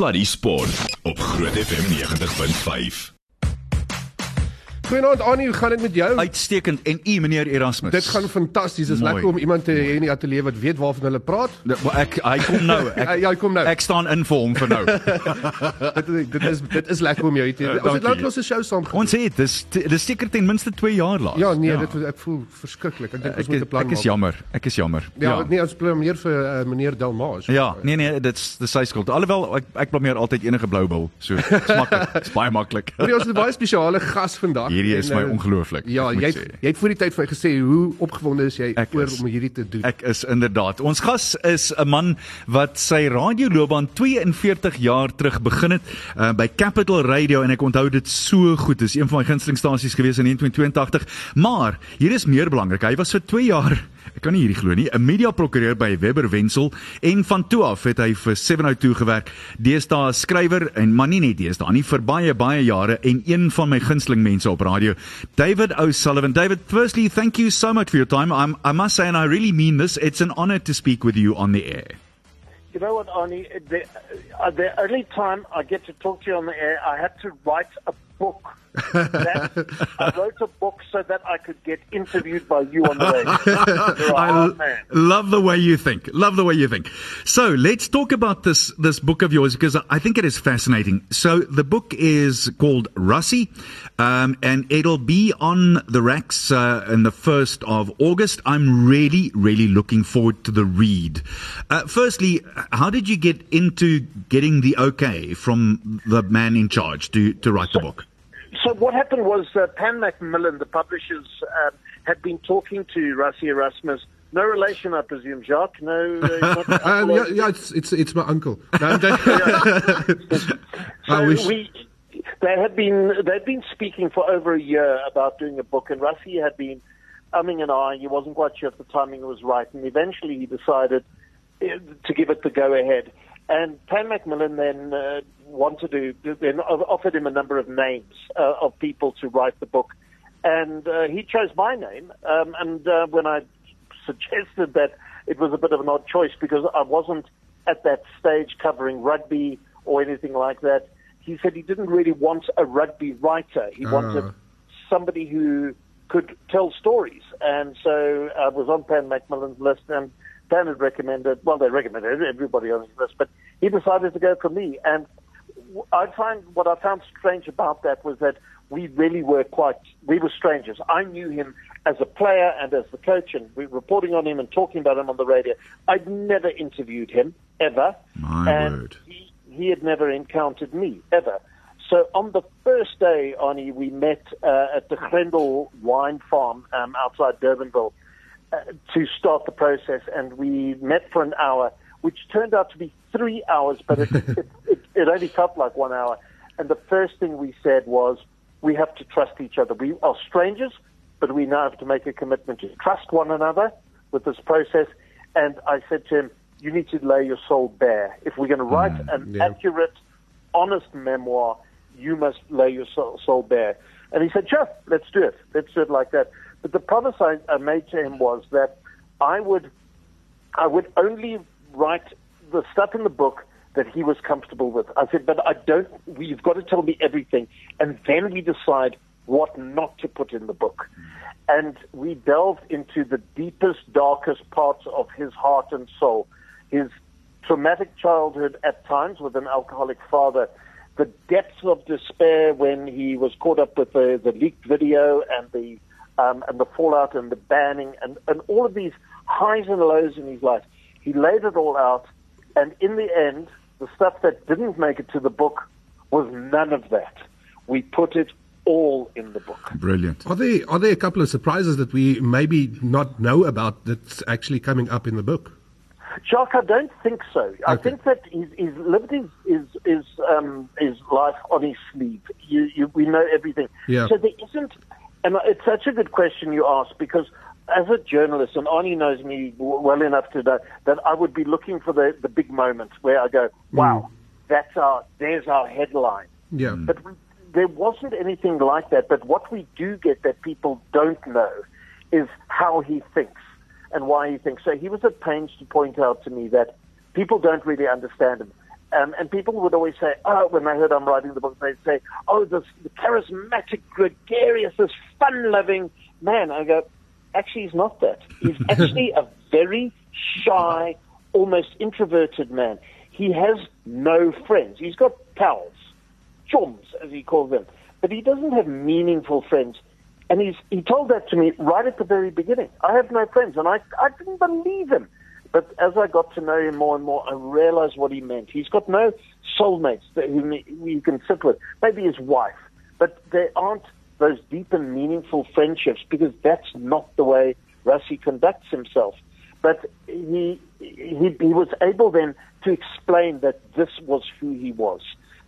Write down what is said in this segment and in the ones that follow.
Sluddy Sport op Groot FM 90.5. Goeienaand Annie, hoe gaan dit met jou? Uitstekend en u meneer Erasmus. Dit gaan fantasties. Dit is Mooi. lekker om iemand te hê in die ateljee wat weet waarvan hulle praat. Dit- maar Ek hy kom nou. Ek, Ja, hy kom nou. Ek staan in vir hom vir nou. dit, dit is dit is lekker om jou hier te hê. Ons het lank 'n show saam gedoen. Ons het dis dis seker ten minste 2 jaar laas. Ja, nee, dit was- ek voel verskriklik. Ek dink ons ek, moet 'n plan ek is maak. jammer. Ek is jammer. Ja, nee, ons blameer vir uh, meneer Delmas. Ja, nee nee, dit's dis sy skuld. Alhoewel ek ek blameer altyd enige blou bil. So, dis maklik. Dis baie maklik. Maar ons het 'n baie spesiale gas vandag. Hierdie is En, my uh, ongelooflik. Ja, jy sê. jy het voor die tyd vir my gesê hoe opgewonde is jy Ek oor is. om hierdie te doen. Ek is inderdaad. Ons gas is 'n man wat sy radioloopbaan 42 jaar terug begin het uh, by Capital Radio en ek onthou dit so goed. Dis een van my gunstelingstasies gewees in 1982. Maar hier is meer belangrik. Hy was vir 2 jaar Ek kan nie hierdie glo nie. 'n Media prokureur by Webber Wensel en van toe af het hy vir 702 gewerk. Deesdae 'n skrywer en maar nie net deesdae nie, vir baie baie jare en een van my gunsteling mense op radio, David O'Sullivan. David, firstly, thank you so much for your time. I'm, I must say and I really mean this, it's an honor to speak with you on the air. You know what, Arnie? The, uh, the only time I get to talk to you on the air, I had to write a book. That, I wrote a book so that I could get interviewed by you on the radio. I l- love the way you think. Love the way you think. So let's talk about this this book of yours because I think it is fascinating. So the book is called Rassie, um, and it'll be on the racks uh, in the first of August. I'm really, really looking forward to the read. Uh, firstly, how did you get into getting the okay from the man in charge to to write the book? So what happened was uh, Pan Macmillan, the publishers, um, had been talking to Rassie Erasmus. No relation, I presume, Jacques. No. Uh, Um, uncle ja, or- it's it's it's my uncle. No, So I wish- we, they had been they'd been speaking for over a year about doing a book, and Rassie had been umming and ahhing. He wasn't quite sure if the timing was right, and eventually he decided eh, to give it the go ahead. And Pan Macmillan then uh, wanted to then offered him a number of names uh, of people to write the book, and uh, he chose my name. Um, and uh, when I suggested that it was a bit of an odd choice because I wasn't at that stage covering rugby or anything like that. He said he didn't really want a rugby writer. He wanted somebody who could tell stories. And so I was on Pan Macmillan's list, and Pan had recommended, well, they recommended everybody on his list, but he decided to go for me. And I find what I found strange about that was that we really were quite, we were strangers. I knew him as a player and as the coach, and we were reporting on him and talking about him on the radio. I'd never interviewed him, ever. My and word. He, he had never encountered me, ever. So on the first day, Arnie, we met uh, at the Grendel Wine Farm um, outside Durbanville uh, to start the process, and we met for an hour, which turned out to be three hours, but it, it, it, it only felt like one hour. And the first thing we said was, we have to trust each other. We are strangers, but we now have to make a commitment to trust one another with this process. And I said to him, you need to lay your soul bare. If we're going to write an yeah. accurate, honest memoir, you must lay your soul, soul bare. And he said, sure, let's do it. Let's do it like that. But the promise I, I made to him was that I would, I would only write the stuff in the book that he was comfortable with. I said, but I don't, you've got to tell me everything. And then we decide what not to put in the book. And we delved into the deepest, darkest parts of his heart and soul. His traumatic childhood at times with an alcoholic father, the depths of despair when he was caught up with the, the leaked video and the um, and the fallout and the banning and, and all of these highs and lows in his life. He laid it all out, and in the end, the stuff that didn't make it to the book was none of that. We put it all in the book. Brilliant. Are there are there a couple of surprises that we maybe not know about that's actually coming up in the book? Jacques, I don't think so. I think that he's, he's lived his his his, um, his life on his sleeve. You, you, we know everything. Yeah. So there isn't, and it's such a good question you ask because as a journalist, and Arnie knows me well enough to know that I would be looking for the the big moment where I go, mm. wow, that's our there's our headline. Yeah. But we, there wasn't anything like that. But what we do get that people don't know is how he thinks and why he thinks. So he was at pains to point out to me that people don't really understand him. Um, and people would always say, oh, when they heard I'm writing the book, they'd say, oh, this the charismatic, gregarious, this fun-loving man. I go, actually, he's not that. He's actually a very shy, almost introverted man. He has no friends. He's got pals, chums, as he calls them, but he doesn't have meaningful friends. And he's, he told that to me right at the very beginning. I have no friends, and I, I didn't believe him. But as I got to know him more and more, I realized what he meant. He's got no soulmates that whom you can sit with. Maybe his wife, but there aren't those deep and meaningful friendships because that's not the way Rassie conducts himself. But he, he, he was able then to explain that this was who he was,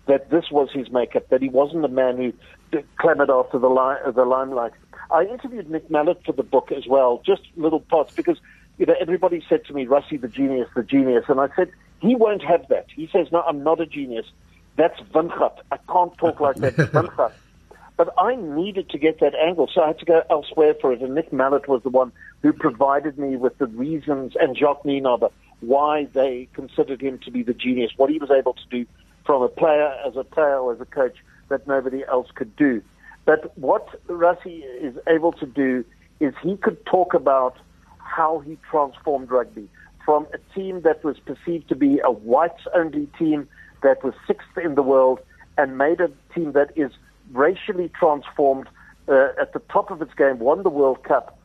that this was his makeup, that he wasn't a man who clamoured after the, li- the limelight. I interviewed Nick Mallett for the book as well, just little parts, because you know everybody said to me, Rassie the genius, the genius, and I said he won't have that. He says, no, I'm not a genius. That's Windgat. I can't talk like that. Windgat. But I needed to get that angle, so I had to go elsewhere for it. And Nick Mallett was the one who provided me with the reasons, and Jacques Nienaber, why they considered him to be the genius, what he was able to do from a player, as a player, or as a coach that nobody else could do. But what Rassie is able to do is he could talk about how he transformed rugby from a team that was perceived to be a whites only team that was sixth in the world and made a team that is racially transformed uh, at the top of its game, won the World Cup,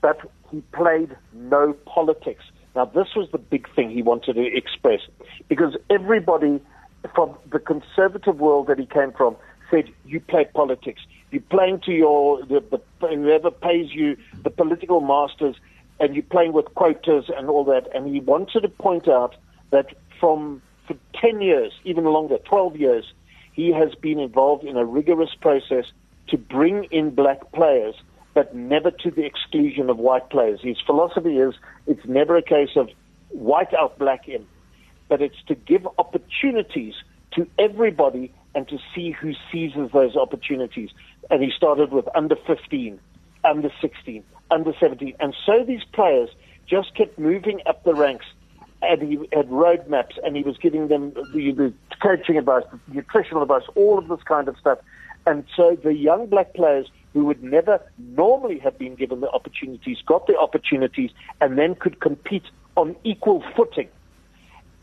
but he played no politics. Now, this was the big thing he wanted to express because everybody from the conservative world that he came from said, You play politics. You're playing to your, the, the, whoever pays you, the political masters, and you're playing with quotas and all that. And he wanted to point out that from for 10 years, even longer, 12 years, he has been involved in a rigorous process to bring in black players, but never to the exclusion of white players. His philosophy is it's never a case of white out, black in, but it's to give opportunities to everybody and to see who seizes those opportunities. And he started with under 15, under 16, under 17. And so these players just kept moving up the ranks and he had roadmaps and he was giving them the, the coaching advice, the nutritional advice, all of this kind of stuff. And so the young black players who would never normally have been given the opportunities got the opportunities and then could compete on equal footing.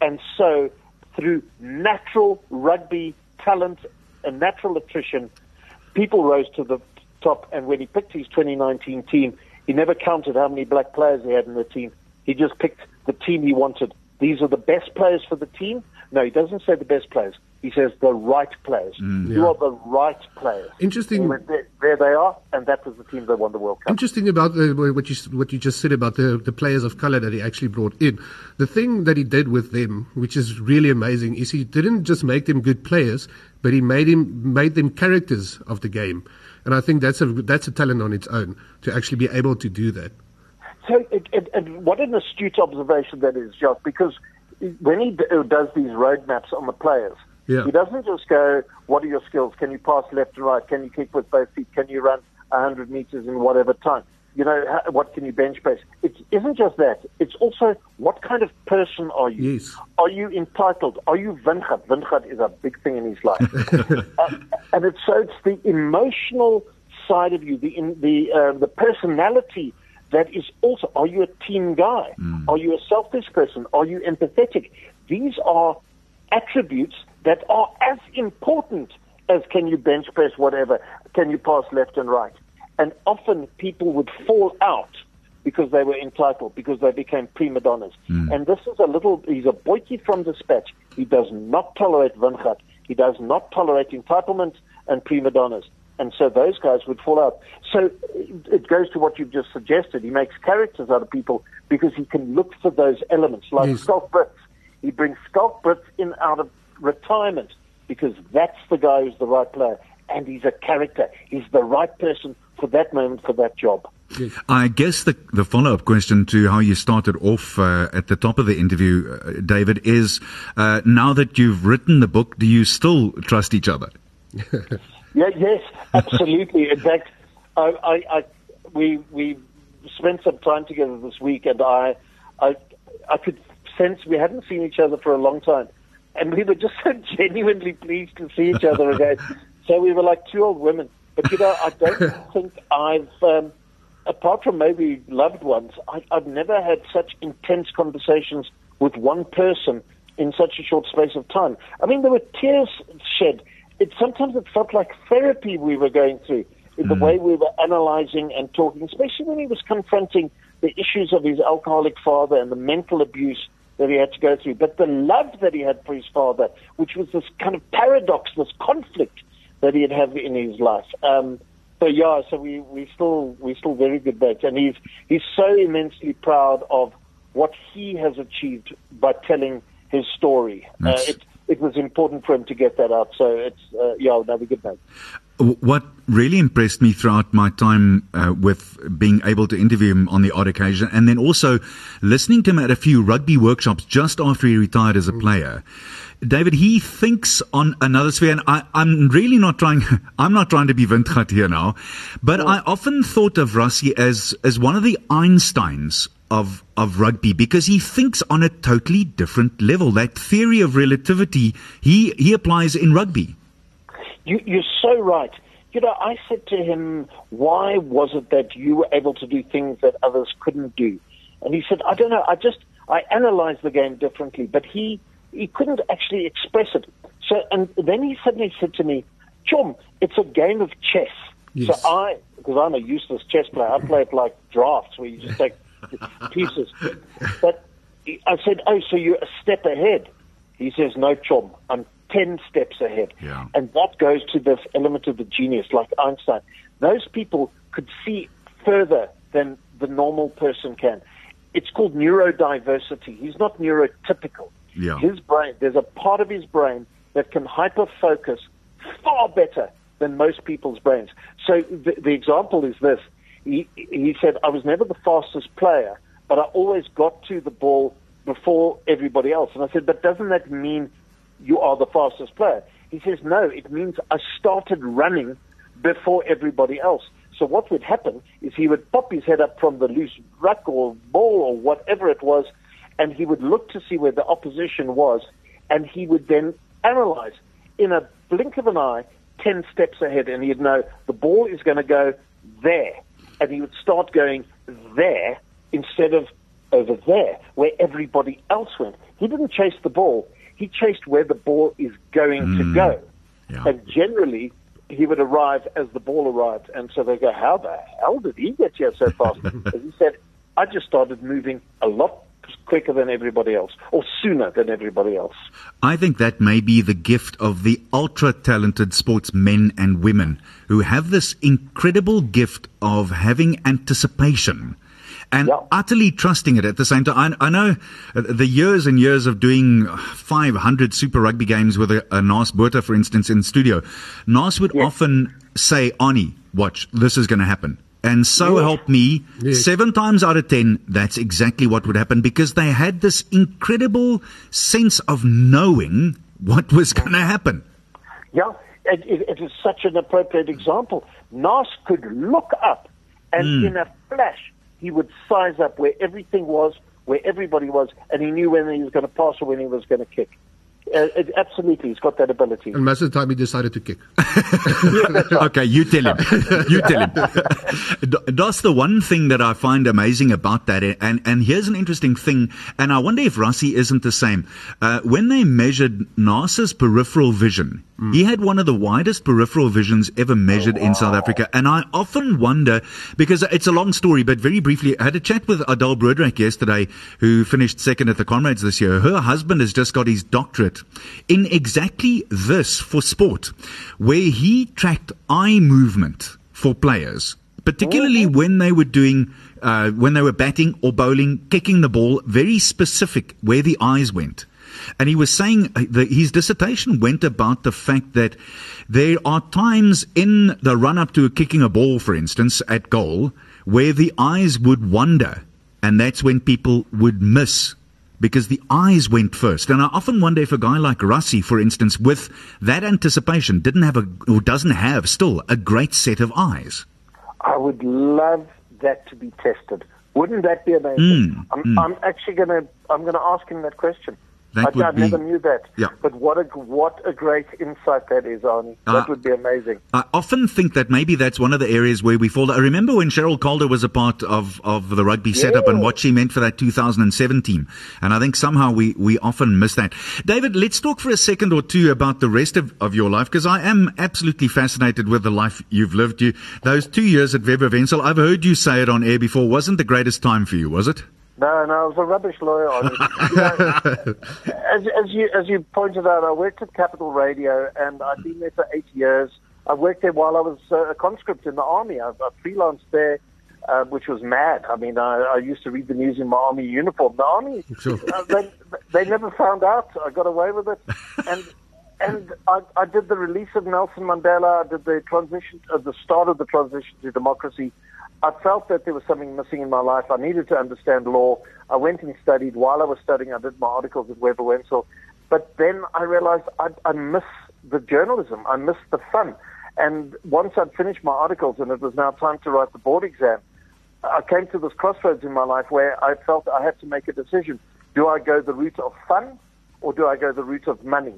And so through natural rugby talent and natural attrition, people rose to the top. And when he picked his 2019 team, he never counted how many black players he had in the team. He just picked the team he wanted. These are the best players for the team. No, he doesn't say the best players. He says the right players. Mm, yeah. You are the right players. Interesting. There, there, they are, and that was the team that won the World Cup. Interesting about the, what you what you just said about the the players of color that he actually brought in. The thing that he did with them, which is really amazing, is he didn't just make them good players, but he made him made them characters of the game. And I think that's a that's a talent on its own to actually be able to do that. So, it, it, it, what an astute observation that is, Josh, because when he d- uh, does these roadmaps on the players, yeah. he doesn't just go, what are your skills? Can you pass left and right? Can you kick with both feet? Can you run 100 meters in whatever time? You know, how, what can you bench press? It isn't just that. It's also what kind of person are you? Yes. Are you entitled? Are you Windgat? Windgat is a big thing in his life. uh, and it's, so it's the emotional side of you, the, in, the, uh, the personality that is also, are you a team guy? Mm. Are you a selfish person? Are you empathetic? These are attributes that are as important as can you bench press whatever, can you pass left and right. And often people would fall out because they were entitled, because they became prima donnas. Mm. And this is a little, he's a boykie from Despatch. He does not tolerate Windgat. He does not tolerate entitlement and prima donnas and so those guys would fall out. So it goes to what you've just suggested. He makes characters out of people because he can look for those elements, like yes. Brits. He brings Schalk Brits in out of retirement because that's the guy who's the right player, and he's a character. He's the right person for that moment for that job. I guess the the follow up question to how you started off uh, at the top of the interview, uh, David, is uh, now that you've written the book, do you still trust each other? Yeah, yes, absolutely. In fact, I, I, I, we we spent some time together this week, and I, I, I could sense we hadn't seen each other for a long time, and we were just so genuinely pleased to see each other again. So we were like two old women. But you know, I don't think I've, um, apart from maybe loved ones, I, I've never had such intense conversations with one person in such a short space of time. I mean, there were tears shed. It sometimes it felt like therapy we were going through in the way we were analyzing and talking, especially when he was confronting the issues of his alcoholic father and the mental abuse that he had to go through, but the love that he had for his father, which was this kind of paradox, this conflict that he'd have in his life. Um, so yeah, so we we still we still very good mates, and he's he's so immensely proud of what he has achieved by telling his story. Uh, it it was important for him to get that out. So it's uh, yeah, no, we're good mates. What really impressed me throughout my time uh, with being able to interview him on the odd occasion, and then also listening to him at a few rugby workshops just after he retired as a player. David, he thinks on another sphere, and I, I'm really not trying. I'm not trying to be Windgat here now, but I often thought of Rassie as as one of the Einsteins of of rugby because he thinks on a totally different level. That theory of relativity he he applies in rugby. You, you're so right. You know, I said to him, why was it that you were able to do things that others couldn't do? And he said, I don't know. I just, I analyzed the game differently, but he, he couldn't actually express it. So, and then he suddenly said to me, Chum, it's a game of chess. Yes. So I, because I'm a useless chess player, I play it like drafts where you just take pieces. But I said, oh, so you're a step ahead. He says, no, Chum, I'm 10 steps ahead. Yeah. And that goes to this element of the genius, like Einstein. Those people could see further than the normal person can. It's called neurodiversity. He's not neurotypical. Yeah. His brain, there's a part of his brain that can hyper focus far better than most people's brains. So the, the example is this. He, he said, I was never the fastest player, but I always got to the ball before everybody else. And I said, but doesn't that mean you are the fastest player? He says, no, it means I started running before everybody else. So what would happen is he would pop his head up from the loose ruck or ball or whatever it was, and he would look to see where the opposition was, and he would then analyze in a blink of an eye, 10 steps ahead, and he'd know the ball is going to go there. And he would start going there instead of over there, where everybody else went. He didn't chase the ball, he chased where the ball is going to go. Mm. Yeah. And generally, he would arrive as the ball arrived. And so they go, How the hell did he get here so fast? and he said, I just started moving a lot quicker than everybody else, or sooner than everybody else. I think that may be the gift of the ultra talented sportsmen and women who have this incredible gift of having anticipation and Yeah. utterly trusting it at the same time. I, I know uh, the years and years of doing 500 Super Rugby games with a, a Naas Botha, for instance, in studio. Naas would often say, Arnie, watch, this is going to happen. And so help me, seven times out of ten, that's exactly what would happen because they had this incredible sense of knowing what was going to happen. Yeah, it, it, it is such an appropriate example. Naas could look up, and in a flash, he would size up where everything was, where everybody was, and he knew when he was going to pass or when he was going to kick. Uh, it, absolutely, he's got that ability. And most of the time, he decided to kick. Okay, you tell him. You tell him. That's the one thing that I find amazing about that. And, and here's an interesting thing. And I wonder if Rassie isn't the same. Uh, when they measured Naas's peripheral vision, he had one of the widest peripheral visions ever measured in South Africa. And I often wonder, because it's a long story, but very briefly, I had a chat with Adele Broodryk yesterday, who finished second at the Comrades this year. Her husband has just got his doctorate in exactly this for sport, where he tracked eye movement for players, particularly when they were doing, uh, when they were batting or bowling, kicking the ball, very specific where the eyes went. And he was saying uh, that his dissertation went about the fact that there are times in the run up to kicking a ball, for instance, at goal, where the eyes would wander. And that's when people would miss because the eyes went first. And I often wonder if a guy like Rassie, for instance, with that anticipation, didn't have a, or doesn't have still a great set of eyes. I would love that to be tested. Wouldn't that be amazing? Hmm, I'm, hmm. I'm actually going to I'm going to ask him that question. That I, would I be- never knew that. Yeah. But what a what a great insight that is, Arnie. Uh, that would be amazing. I often think that maybe that's one of the areas where we fall. I remember when Sherylle Calder was a part of, of the rugby setup and what she meant for that 2007 team. And I think somehow we, we often miss that. David, let's talk for a second or two about the rest of, of your life because I am absolutely fascinated with the life you've lived. You, those two years at Webber Wentzel, I've heard you say it on air before, wasn't the greatest time for you, was it? No, no, I was a rubbish lawyer. You know, as, as you as you pointed out, I worked at Capital Radio, and I've been there for eight years. I worked there while I was uh, a conscript in the army. I, I freelanced there, uh, which was mad. I mean, I, I used to read the news in my army uniform. The army, Sure. uh, they they never found out. I got away with it, and and I, I did the release of Nelson Mandela. I did the transition, uh, the start of the transition to democracy. I felt that there was something missing in my life. I needed to understand law. I went and studied. While I was studying, I did my articles at Webber Wentzel. But then I realized I, I miss the journalism. I miss the fun. And once I'd finished my articles and it was now time to write the board exam, I came to this crossroads in my life where I felt I had to make a decision. Do I go the route of fun or do I go the route of money?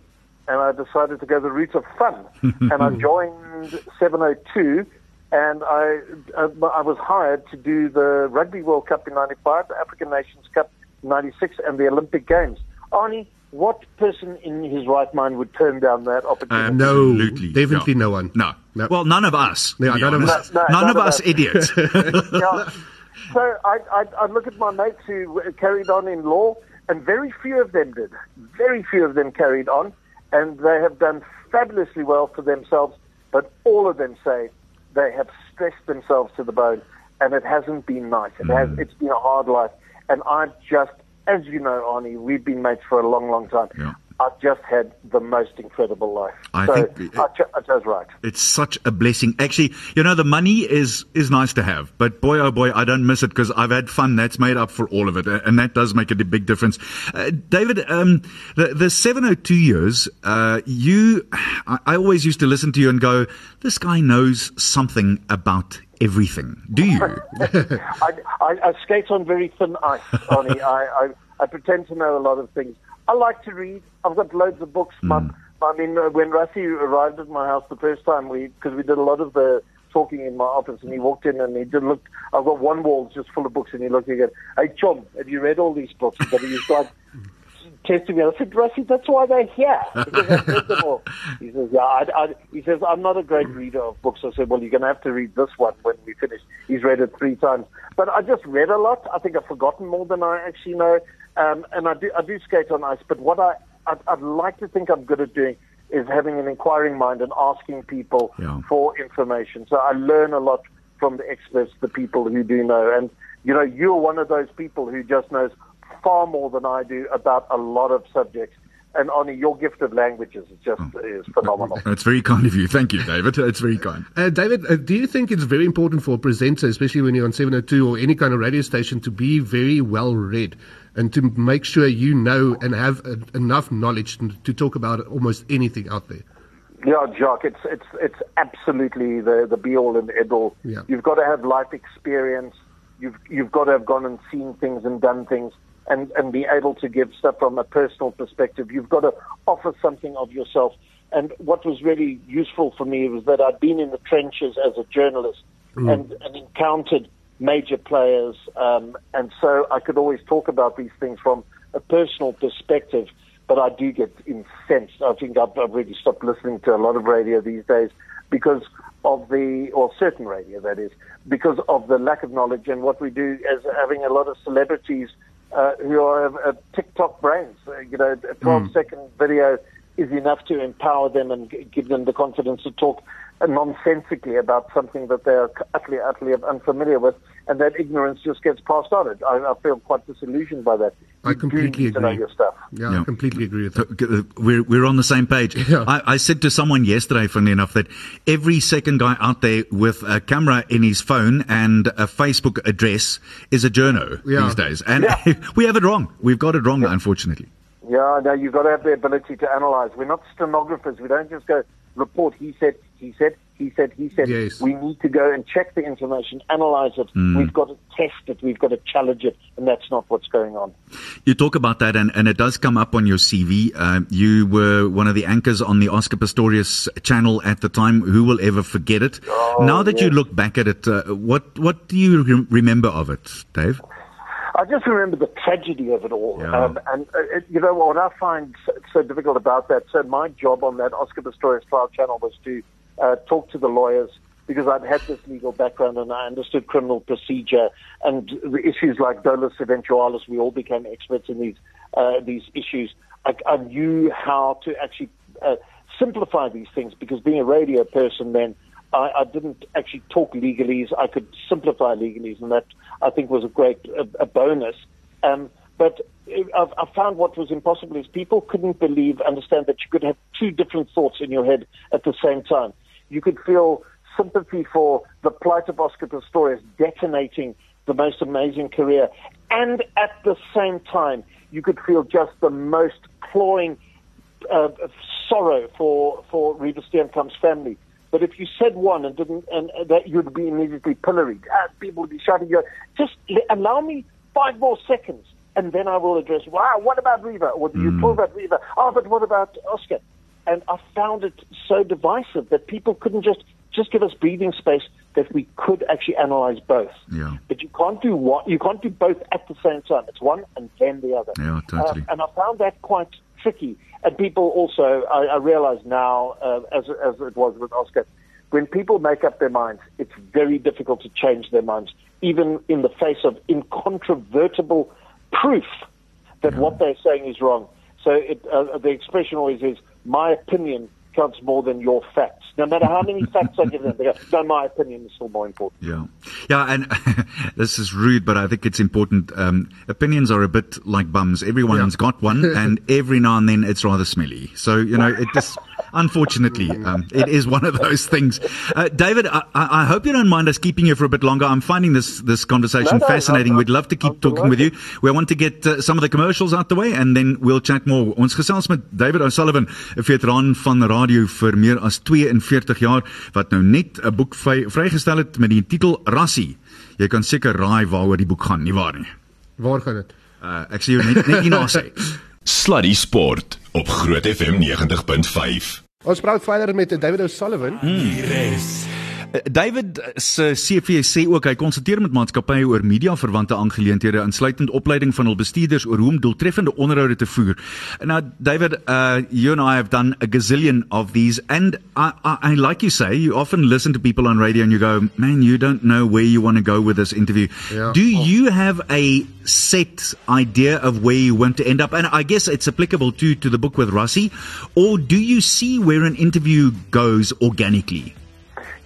And I decided to go the route of fun. and I joined 702 and I, uh, I was hired to do the Rugby World Cup in 95, the African Nations Cup in 96, and the Olympic Games. Arnie, what person in his right mind would turn down that opportunity? No, Absolutely, definitely yeah. no one. No. No. Well, none of us. to Yeah, none of us. No, no, none, none of of us us. idiots. yeah. So I, I, I look at my mates who carried on in law, and very few of them did. Very few of them carried on, and they have done fabulously well for themselves. But all of them say they have stressed themselves to the bone, and it hasn't been nice. It has. Mm. It's been a hard life, and I've just, as you know, Arnie, we've been mates for a long, long time. Yeah. I've just had the most incredible life. I so think- I, ch- I chose right. It's such a blessing. Actually, you know, the money is is nice to have, but boy, oh boy, I don't miss it because I've had fun. That's made up for all of it, and that does make a big difference. Uh, David, um, the the seven oh two years, uh, you, I, I always used to listen to you and go, this guy knows something about everything. Do you? I, I, I skate on very thin ice, Arnie. I, I, I pretend to know a lot of things. I like to read. I've got loads of books. My, I mean, uh, when Rassie arrived at my house the first time, we because we did a lot of the talking in my office, and he walked in and he did look. I've got one wall just full of books, and he looked again. Hey, Chom, have you read all these books? But he started testing me. I said, Rassie, that's why they're here. Because I've read them all. He says, yeah. I, I, he says, I'm not a great reader of books. I said, well, you're going to have to read this one when we finish. He's read it three times. But I just read a lot. I think I've forgotten more than I actually know. Um, and I do, I do skate on ice. But what I, I'd, I'd like to think I'm good at doing is having an inquiring mind and asking people Yeah. for information. So I learn a lot from the experts, the people who do know. And, you know, you're one of those people who just knows far more than I do about a lot of subjects. And Arnie, your gift of languages is just is phenomenal. It's very kind of you. Thank you, David. It's very kind. Uh, David, uh, do you think it's very important for a presenter, especially when you're on 702 or any kind of radio station, to be very well read and to make sure you know and have uh, enough knowledge to, to talk about almost anything out there? Yeah, Jock, it's it's it's absolutely the the be all and end all. Yeah. You've got to have life experience. You've you've got to have gone and seen things and done things, and and be able to give stuff from a personal perspective. You've got to offer something of yourself. And what was really useful for me was that I'd been in the trenches as a journalist and, and encountered major players, um, and so I could always talk about these things from a personal perspective. But I do get incensed. I think I've, I've really stopped listening to a lot of radio these days because of the, or certain radio that is, because of the lack of knowledge and what we do as having a lot of celebrities uh, who are uh, TikTok brains. Uh, you know, a 12 second video is enough to empower them and give them the confidence to talk uh, nonsensically about something that they are utterly, utterly unfamiliar with, and that ignorance just gets passed on. It. I, I feel quite disillusioned by that. I You do completely need agree. your stuff. Yeah, Yeah. I completely agree with that. We're, we're on the same page. Yeah. I, I said to someone yesterday, funny enough, that every second guy out there with a camera in his phone and a Facebook address is a journo Yeah. these days. And Yeah. we have it wrong. We've got it wrong, unfortunately. Yeah, no, you've got to have the ability to analyze. We're not stenographers. We don't just go report. He said, he said, He said, he said, Yes. we need to go and check the information, analyze it. We've got to test it. We've got to challenge it. And that's not what's going on. You talk about that, and, and it does come up on your CV. Uh, you were one of the anchors on the Oscar Pistorius channel at the time. Who will ever forget it? now that you look back at it, uh, what what do you re- remember of it, Dave? I just remember the tragedy of it all. Yeah. Um, and, uh, you know, what I find so, so difficult about that, so my job on that Oscar Pistorius trial channel was to uh, talk to the lawyers because I'd had this legal background and I understood criminal procedure and the issues like dolus eventualis. We all became experts in these, uh, these issues. I, I knew how to actually uh, simplify these things because being a radio person then, I, I didn't actually talk legalese. I could simplify legalese, and that I think was a great a, a bonus. Um, but I've, I found what was impossible is people couldn't believe, understand that you could have two different thoughts in your head at the same time. You could feel sympathy for the plight of Oscar Pistorius detonating the most amazing career, and at the same time, you could feel just the most clawing uh, sorrow for for Reeva Steenkamp's family. But if you said one and didn't, and uh, that you'd be immediately pilloried. Uh, people would be shouting, "You just l- allow me five more seconds, and then I will address. Wow, what about Reeva? Or do you talk about Reeva? Oh, but what about Oscar? And I found it so divisive that people couldn't just just give us breathing space that we could actually analyze both. Yeah. But you can't do one. You can't do both at the same time. It's one and then the other. Yeah, totally. Um, and I found that quite tricky. And people also, I, I realize now, uh, as as it was with Oscar, when people make up their minds, it's very difficult to change their minds, even in the face of incontrovertible proof that what they're saying is wrong. So it, uh, the expression always is, "My opinion counts more than your facts." No matter how many facts I give them, they go, "No, my opinion is still more important." Yeah. Yeah, and this is rude, but I think it's important. Um, opinions are a bit like bums. Everyone's Yeah. got one, and every now and then it's rather smelly. So, you know, it just, unfortunately, um, it is one of those things. Uh, David, I, I I hope you don't mind us keeping you for a bit longer. I'm finding this, this conversation No, no, fascinating. I'm- We'd love to keep I'm talking with you. We want to get uh, some of the commercials out the way, and then we'll chat more. Ons gesels met David O'Sullivan, 'n veteraan van radio vir meer as 42 jaar, wat nou net 'n boek vry, vrygestel het met die titel Rassie. Jy kan seker raai waaroor die boek gaan, nie waar nie? Waar gaan dit? Uh, ek sê jou net net hierna sê. Sluddy Sport op Groot FM 90.5. Ons praat verder met David O'Sullivan. Uh, David se CV sê ook hy konsulteer met maatskappye oor media-verwante aangeleenthede insluitend opleiding van hul bestuurders oor hoe om doeltreffende onderhoude te voer. Now David, uh, you and I have done a gazillion of these and I, I, I like you say you often listen to people on radio and you go, "Man, you don't know where you want to go with this interview." Yeah. Do you have a set idea of where you want to end up? And I guess it's applicable to to the book with Rossi, or do you see where an interview goes organically?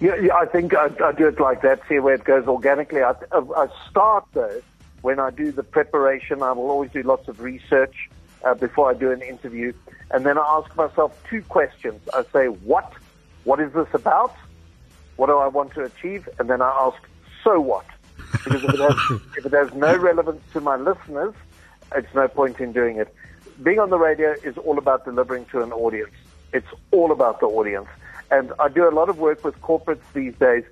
Yeah, yeah I think I, I do it like that, see where it goes organically. I, I start, though, when I do the preparation, I will always do lots of research uh, before I do an interview. And then I ask myself two questions. I say, what? What is this about? What do I want to achieve? And then I ask, so what? Because if it has, if it has no relevance to my listeners, it's no point in doing it. Being on the radio is all about delivering to an audience. It's all about the audience. And I do a lot of work with corporates these days,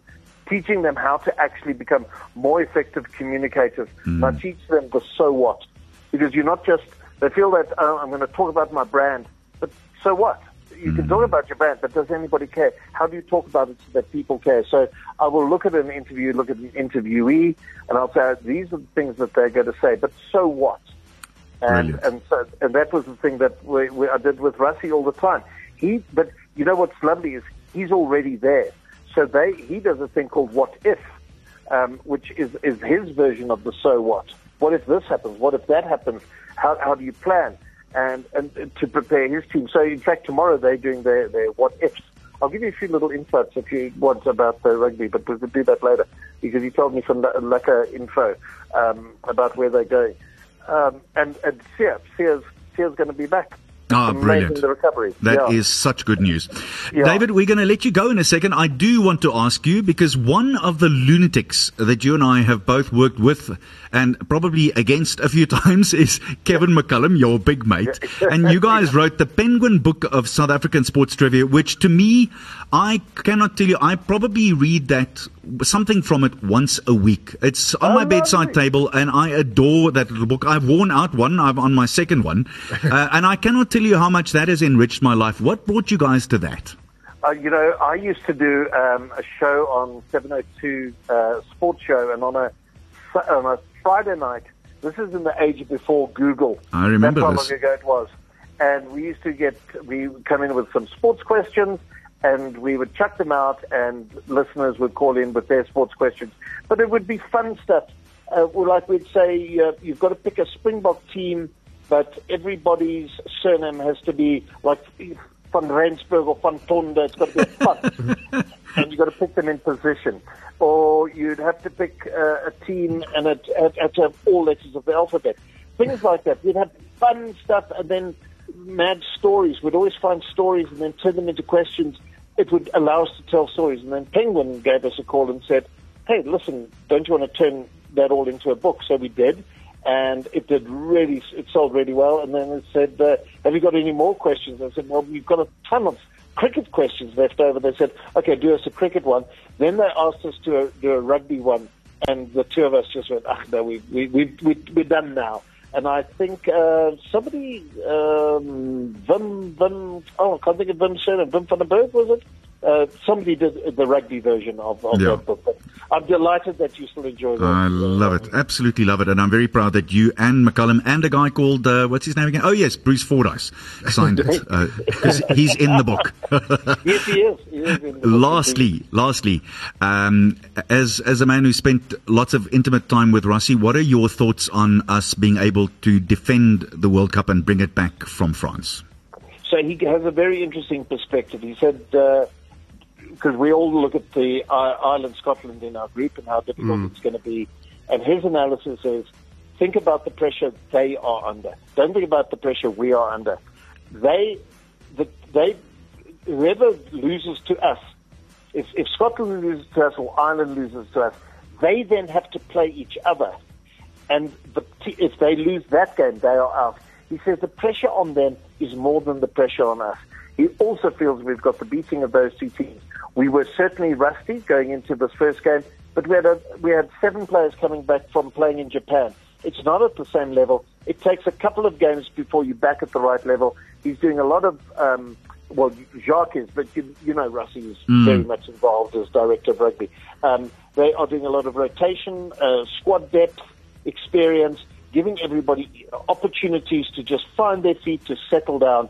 teaching them how to actually become more effective communicators. And I mm. teach them the so what. Because you're not just, they feel that oh, I'm going to talk about my brand, but so what? You can mm. talk about your brand, but does anybody care? How do you talk about it so that people care? So I will look at an interview, look at an interviewee, and I'll say, these are the things that they're going to say, but so what? And, Brilliant. and so, and that was the thing that we, we, I did with Rassie all the time. He, but you know what's lovely is he's already there. So they, he does a thing called what if, um, which is, is his version of the so what. What if this happens? What if that happens? How, how do you plan? And, and to prepare his team. So in fact, tomorrow they're doing their, their what ifs. I'll give you a few little insights if you want about the rugby, but we'll do that later because he told me some lekker info um, about where they're going. Um, and and Siya, Siya's, Siya's going to be back. Ah, brilliant. the recovery. That yeah. is such good news. Yeah. David, we're going to let you go in a second. I do want to ask you because one of the lunatics that you and I have both worked with and probably against a few times is Kevin McCallum, your big mate. and you guys wrote the Penguin Book of South African Sports Trivia, which to me, I cannot tell you, I probably read that something from it once a week. It's on Oh, my bedside table and I adore that little book. I've worn out one. I'm on my second one. Uh, and I cannot tell you how much that has enriched my life. What brought you guys to that? Uh, you know, I used to do um, a show on 702 uh, Sports Show, and on a on a Friday night. This is in the age before Google. I remember That's how this. long ago it was. And we used to get we would come in with some sports questions, and we would chuck them out, and listeners would call in with their sports questions. But it would be fun stuff. Uh, like we'd say, uh, you've got to pick a Springbok team, but everybody's surname has to be like van Rensburg or van Tonder. It's got to be a fun. and you've got to pick them in position. Or you'd have to pick uh, a team and it had had to have all letters of the alphabet. Things like that. We'd have fun stuff and then mad stories. We'd always find stories and then turn them into questions. It would allow us to tell stories. And then Penguin gave us a call and said, hey, listen, don't you want to turn that all into a book? So we did. And it did really, it sold really well. And then it said, uh, have you got any more questions? I said, well, we've got a ton of cricket questions left over. They said, okay, do us a cricket one. Then they asked us to do a rugby one. And the two of us just went, ah, no, we, we, we, we, we're done now. And I think uh, somebody, um, Vim, Vim, oh, I can't think of Vim's surname, Vim van den Berg, was it? Uh, somebody did the rugby version of, of Yeah. that book. But I'm delighted that you still enjoy it. I love it. Absolutely love it. And I'm very proud that you and McCallum and a guy called, uh, what's his name again? Oh, yes, Bruce Fordyce signed it. Because he's in the book. Yes, he is. He is in the book. lastly, lastly, um, as as a man who spent lots of intimate time with Rassie, what are your thoughts on us being able to defend the World Cup and bring it back from France? So he has a very interesting perspective. He said, because we all look at the I- Ireland, Scotland in our group and how difficult mm. it's going to be. And his analysis is, think about the pressure they are under. Don't think about the pressure we are under. They, the, they, whoever loses to us, if, if Scotland loses to us or Ireland loses to us, they then have to play each other. And the, if they lose that game, they are out. He says the pressure on them is more than the pressure on us. He also feels we've got the beating of those two teams. We were certainly rusty going into this first game, but we had a, we had seven players coming back from playing in Japan. It's not at the same level. It takes a couple of games before you're back at the right level. He's doing a lot of um, well, Jacques is, but you, you know, Rassie is very much involved as director of rugby. Um, they are doing a lot of rotation, uh, squad depth, experience, giving everybody opportunities to just find their feet, to settle down.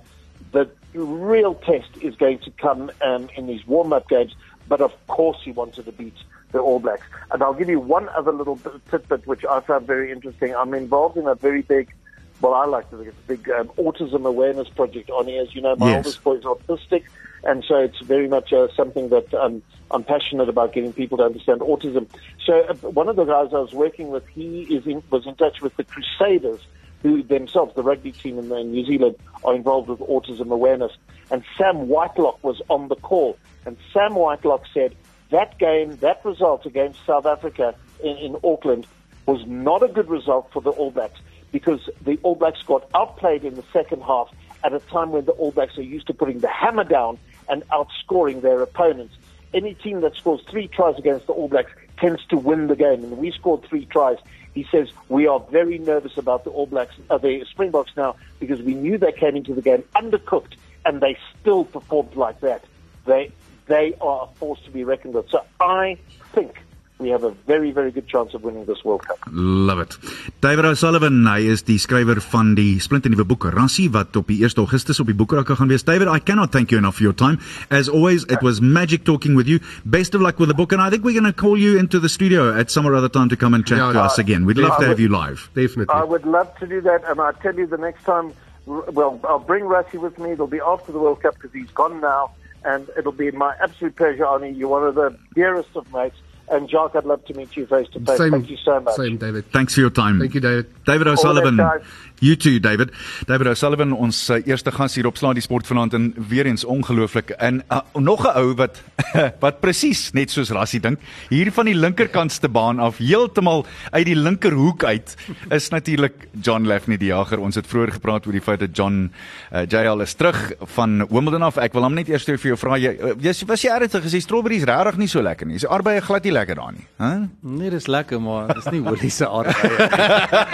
The real test is going to come um, in these warm-up games, but of course he wanted to beat the All Blacks. And I'll give you one other little tidbit which I found very interesting. I'm involved in a very big, well, I like to think it's a big um, autism awareness project on here. As you know, my Yes. oldest boy is autistic, and so it's very much uh, something that um, I'm passionate about getting people to understand autism. So uh, one of the guys I was working with, he is in, was in touch with the Crusaders, who themselves, the rugby team in, in New Zealand, are involved with autism awareness. And Sam Whitelock was on the call, and Sam Whitelock said that game, that result against South Africa in, in Auckland, was not a good result for the All Blacks because the All Blacks got outplayed in the second half at a time when the All Blacks are used to putting the hammer down and outscoring their opponents. Any team that scores three tries against the All Blacks tends to win the game, and we scored three tries. He says we are very nervous about the All Blacks, uh, the Springboks now, because we knew they came into the game undercooked, and they still performed like that. They they are a force to be reckoned with. So I think we have a very very good chance of winning this World Cup. Love it. David O'Sullivan, hy is die skrywer van die splinternuwe boek Rassie wat op die 1 Augustus op die boekrakke gaan wees. David, I cannot thank you enough for your time. As always, it was magic talking with you. Best of luck with the book and I think we're going to call you into the studio at some or other time to come and chat Yeah, to no, us again. We'd love to I have you live. Definitely. I would love to do that, and I'll tell you, the next time, well, I'll bring Rassie with me. It'll be after the World Cup because he's gone now, and it'll be my absolute pleasure, Arnie. You're one of the dearest of mates, and Jacques, I'd love to meet you face to face. Thank you so much. Same, David. Thanks for your time. Thank you, David. David All the O'Sullivan, guys. You too David. David O'Sullivan ons uh, eerste gas hier op Slaa die Sport vanaand en weer eens ongelooflik. En uh, nog 'n ou wat wat presies net soos Rassie dink, hier van die linkerkantste baan af heeltemal uit die linkerhoek uit is natuurlik John Lafney die jager. Ons het vroeër gepraat oor die feit dat John uh, JL is terug van Wimbledon af. Ek wil hom net eers vir jou vra jy uh, was jy ernstig gesê strawberries regtig nie so lekker nie. Is arbeie glad nie lekker daar nie, hè? Huh? Nee, dis lekker, maar dis nie olie se arbeie.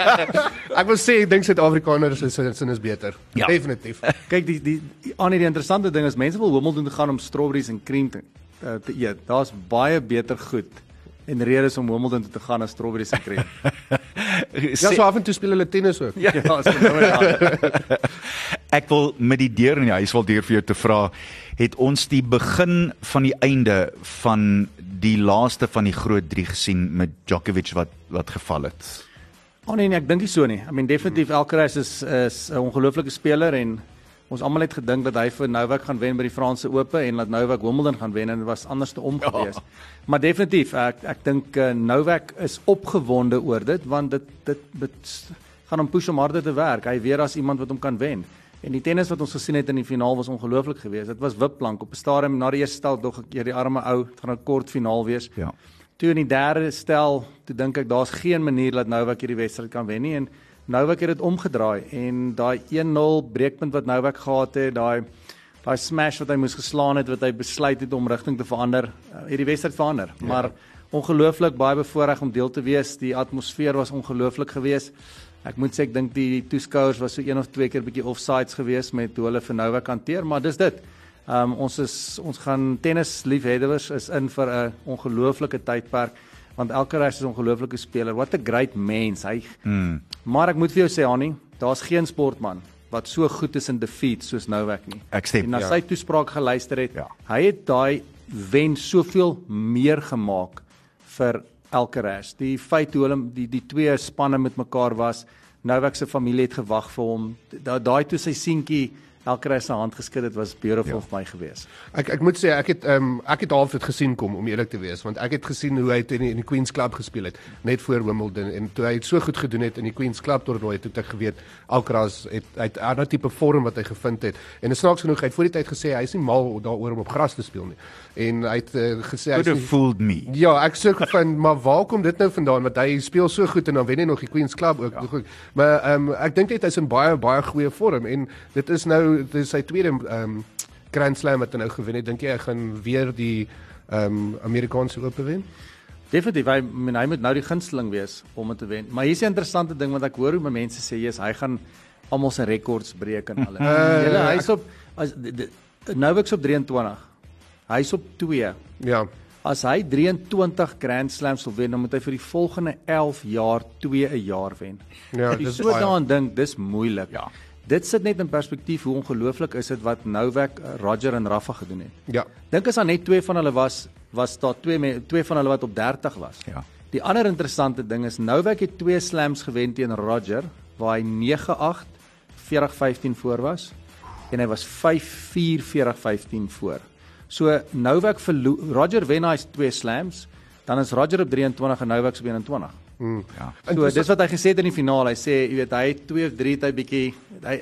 ek wil sê ek dink Suid-Afrikaners is sin is beter. Ja. Definitief. Kyk die die aan die interessante ding is mense wil Wimbledon toe gaan om strawberries en cream te, uh, te eet. Daar's baie beter goed en redes om Wimbledon toe te gaan as strawberries en cream. ja, so af en toe speel hulle tennis ook. Ja, ja so nou Ek wil met die deur in die huis wil deur vir jou te vra, het ons die begin van die einde van die laaste van die groot 3 gesien met Djokovic wat wat geval het? Oh nee, nee ek dink nie so nie. I mean definitief Alcaraz is is 'n ongelooflike speler en ons almal het gedink dat hy vir Novak gaan wen by die Franse Ope en dat Novak Wimbledon gaan wen en dit was anders te omgewees. Ja. Maar definitief ek ek dink uh, Novak is opgewonde oor dit want dit dit dit gaan hom push om harder te werk. Hy weer as iemand wat hom kan wen. En die tennis wat ons gesien het in die finaal was ongelooflik geweest. Dit was wipplank op 'n stadium na die eerste stel dog ek die arme ou, dit gaan 'n kort finaal wees. Ja. Toe in die derde stel, toe dink ek daar's geen manier dat Novak hierdie wedstryd kan wen nie en Novak het dit omgedraai en daai 1-0 breekpunt wat Novak gehad het, daai daai smash wat hy moes geslaan het wat hy besluit het om rigting te verander, uh, het die wedstryd verander. Ja. Maar ongelooflik baie bevoorreg om deel te wees. Die atmosfeer was ongelooflik geweest. Ek moet sê ek dink die toeskouers was so een of twee keer bietjie offsides geweest met hoe hulle vir Novak hanteer, maar dis dit. Um, ons is ons gaan tennis liefhebbers is in vir 'n ongelooflike tydperk want elke res is 'n ongelooflike speler. What a great mens hy. Mm. Maar ek moet vir jou sê Annie, daar's geen sportman wat so goed is in defeat soos Novak nie. Ek stem. En na ja. sy toespraak geluister het, ja. hy het daai wen soveel meer gemaak vir elke res. Die feit hoe hulle die die twee spanne met mekaar was, Novak se familie het gewag vir hom. Daai toe sy seentjie Alkreis se hand geskud het was beautiful ja. vir my gewees. Ek ek moet sê ek het ehm um, ek het half dit gesien kom om eerlik te wees want ek het gesien hoe hy in die, in die Queen's Club gespeel het net voor Wimbledon en toe hy het so goed gedoen het in die Queen's Club toernooi het ek geweet Alkreis het uit 'n ander tipe vorm wat hy gevind het en dit snaaks genoeg hy het voor die tyd gesê hy is nie mal daaroor om op gras te speel nie en hy het uh, gesê hy het fooled me. Ja, ek sê van maar waar kom dit nou vandaan want hy speel so goed en dan wen hy nog die Queen's Club ook ja. goed. Maar ehm um, ek dink net hy's in baie baie goeie vorm en dit is nou dit is sy tweede ehm um, Grand Slam wat hy nou gewen het. Dink jy hy gaan weer die ehm um, Amerikaanse Ope wen? Definitief, hy men, hy moet nou die gunsteling wees om dit te wen. Maar hier's 'n interessante ding wat ek hoor hoe mense sê, "Jesus, hy gaan almal se rekords breek en alles." Uh, Julle hy's op as Novak's op 23. Hy's op 2. Ja. As hy 23 Grand Slams wil wen, dan moet hy vir die volgende 11 jaar 2 'n jaar wen. Ja, dis so daaraan dink, dis moeilik. Ja. Dit sit net in perspektief hoe ongelooflik is dit wat Novak, Roger en Rafa gedoen het. Ja. Dink as daar net twee van hulle was, was daar twee twee van hulle wat op 30 was. Ja. Die ander interessante ding is Novak het twee slams gewen teen Roger waar hy 9-8 40-15 voor was en hy was 5-4 40-15 voor. So Novak verloor Roger wen hy twee slams, dan is Roger op 23 en Novak op 21. Mm, ja. So dis wat hy gesê het in die finaal. Hy sê, jy weet, hy het 2 of 3 tyd bietjie hy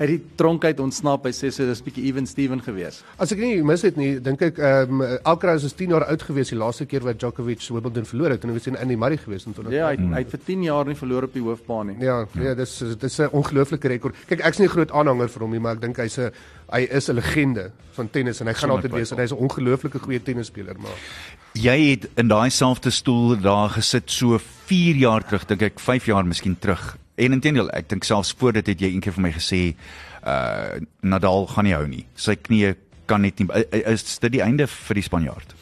uit die tronk uit ontsnap. Hy sê so dis bietjie even Steven gewees. As ek nie mis het nie, dink ek ehm um, Alcaraz is 10 jaar oud gewees die laaste keer wat Djokovic Wimbledon verloor het en hy was in Andy Murray gewees in 20. Ja, hy, hy het vir 10 jaar nie verloor op die hoofbaan nie. Ja, ja, dis dis 'n ongelooflike rekord. Kyk, ek's nie 'n groot aanhanger vir hom nie, maar ek dink hy's 'n hy is 'n legende van tennis en hy gaan altyd wees en hy's 'n ongelooflike goeie tennisspeler, maar jy het in daai selfde stoel daar gesit so 4 jaar terug, dink ek 5 jaar miskien terug. En intendeel, ek dink selfs voor dit het jy eendag vir my gesê uh Nadal gaan nie hou nie. Sy knie kan net nie is dit die einde vir die Spanjaard.